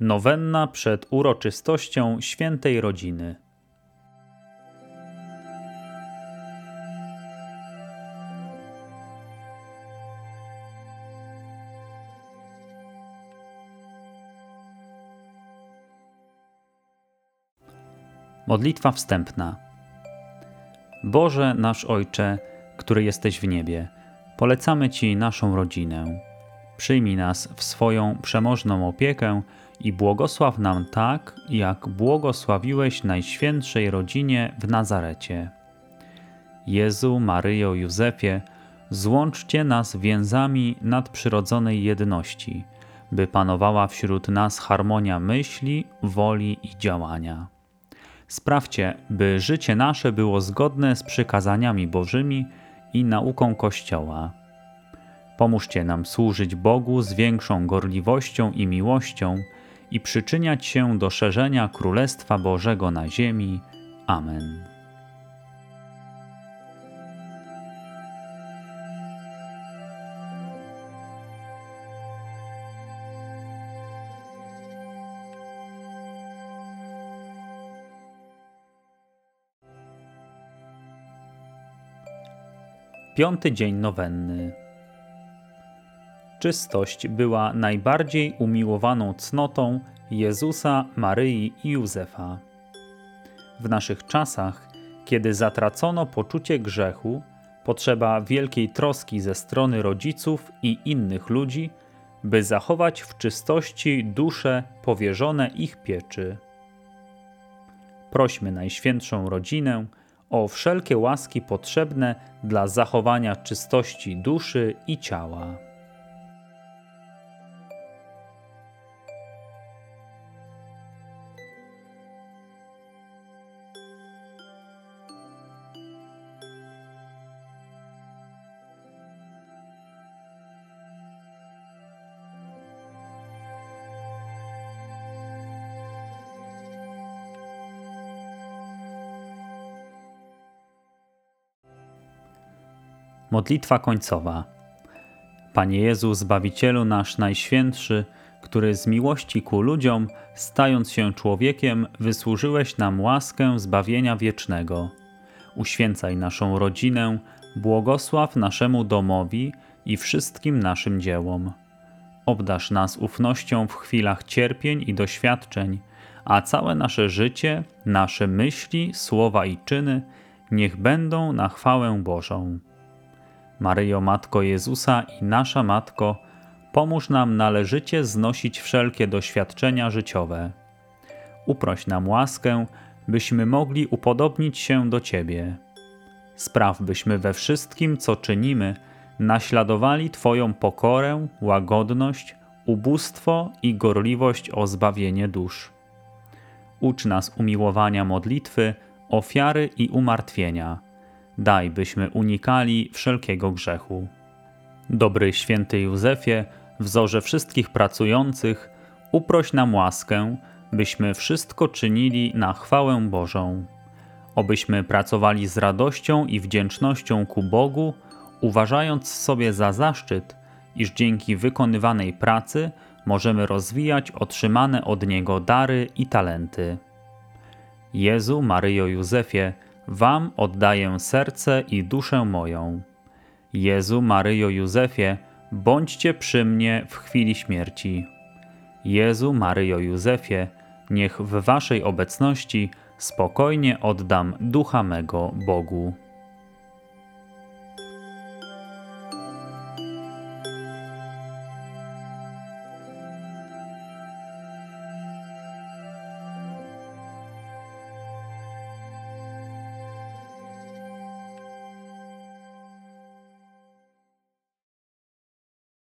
Nowenna przed uroczystością świętej rodziny. Modlitwa wstępna. Boże nasz Ojcze, który jesteś w niebie, polecamy Ci naszą rodzinę. Przyjmij nas w swoją przemożną opiekę i błogosław nam tak, jak błogosławiłeś Najświętszej rodzinie w Nazarecie. Jezu, Maryjo, Józefie, złączcie nas więzami nadprzyrodzonej jedności, by panowała wśród nas harmonia myśli, woli i działania. Sprawcie, by życie nasze było zgodne z przykazaniami Bożymi i nauką Kościoła. Pomóżcie nam służyć Bogu z większą gorliwością i miłością i przyczyniać się do szerzenia Królestwa Bożego na ziemi. Amen. Piąty dzień nowenny. Czystość była najbardziej umiłowaną cnotą Jezusa, Maryi i Józefa. W naszych czasach, kiedy zatracono poczucie grzechu, potrzeba wielkiej troski ze strony rodziców i innych ludzi, by zachować w czystości dusze powierzone ich pieczy. Prośmy Najświętszą Rodzinę o wszelkie łaski potrzebne dla zachowania czystości duszy i ciała. Modlitwa końcowa. Panie Jezu, Zbawicielu nasz Najświętszy, który z miłości ku ludziom, stając się człowiekiem, wysłużyłeś nam łaskę zbawienia wiecznego. Uświęcaj naszą rodzinę, błogosław naszemu domowi i wszystkim naszym dziełom. Obdasz nas ufnością w chwilach cierpień i doświadczeń, a całe nasze życie, nasze myśli, słowa i czyny niech będą na chwałę Bożą. Maryjo, Matko Jezusa i nasza Matko, pomóż nam należycie znosić wszelkie doświadczenia życiowe. Uproś nam łaskę, byśmy mogli upodobnić się do Ciebie. Spraw, byśmy we wszystkim, co czynimy, naśladowali Twoją pokorę, łagodność, ubóstwo i gorliwość o zbawienie dusz. Ucz nas umiłowania modlitwy, ofiary i umartwienia daj byśmy unikali wszelkiego grzechu. Dobry święty Józefie, wzorze wszystkich pracujących, uproś nam łaskę, byśmy wszystko czynili na chwałę Bożą. Obyśmy pracowali z radością i wdzięcznością ku Bogu, uważając sobie za zaszczyt, iż dzięki wykonywanej pracy możemy rozwijać otrzymane od Niego dary i talenty. Jezu, Maryjo, Józefie, Wam oddaję serce i duszę moją. Jezu, Maryjo, Józefie, bądźcie przy mnie w chwili śmierci. Jezu, Maryjo, Józefie, niech w Waszej obecności spokojnie oddam ducha mego Bogu.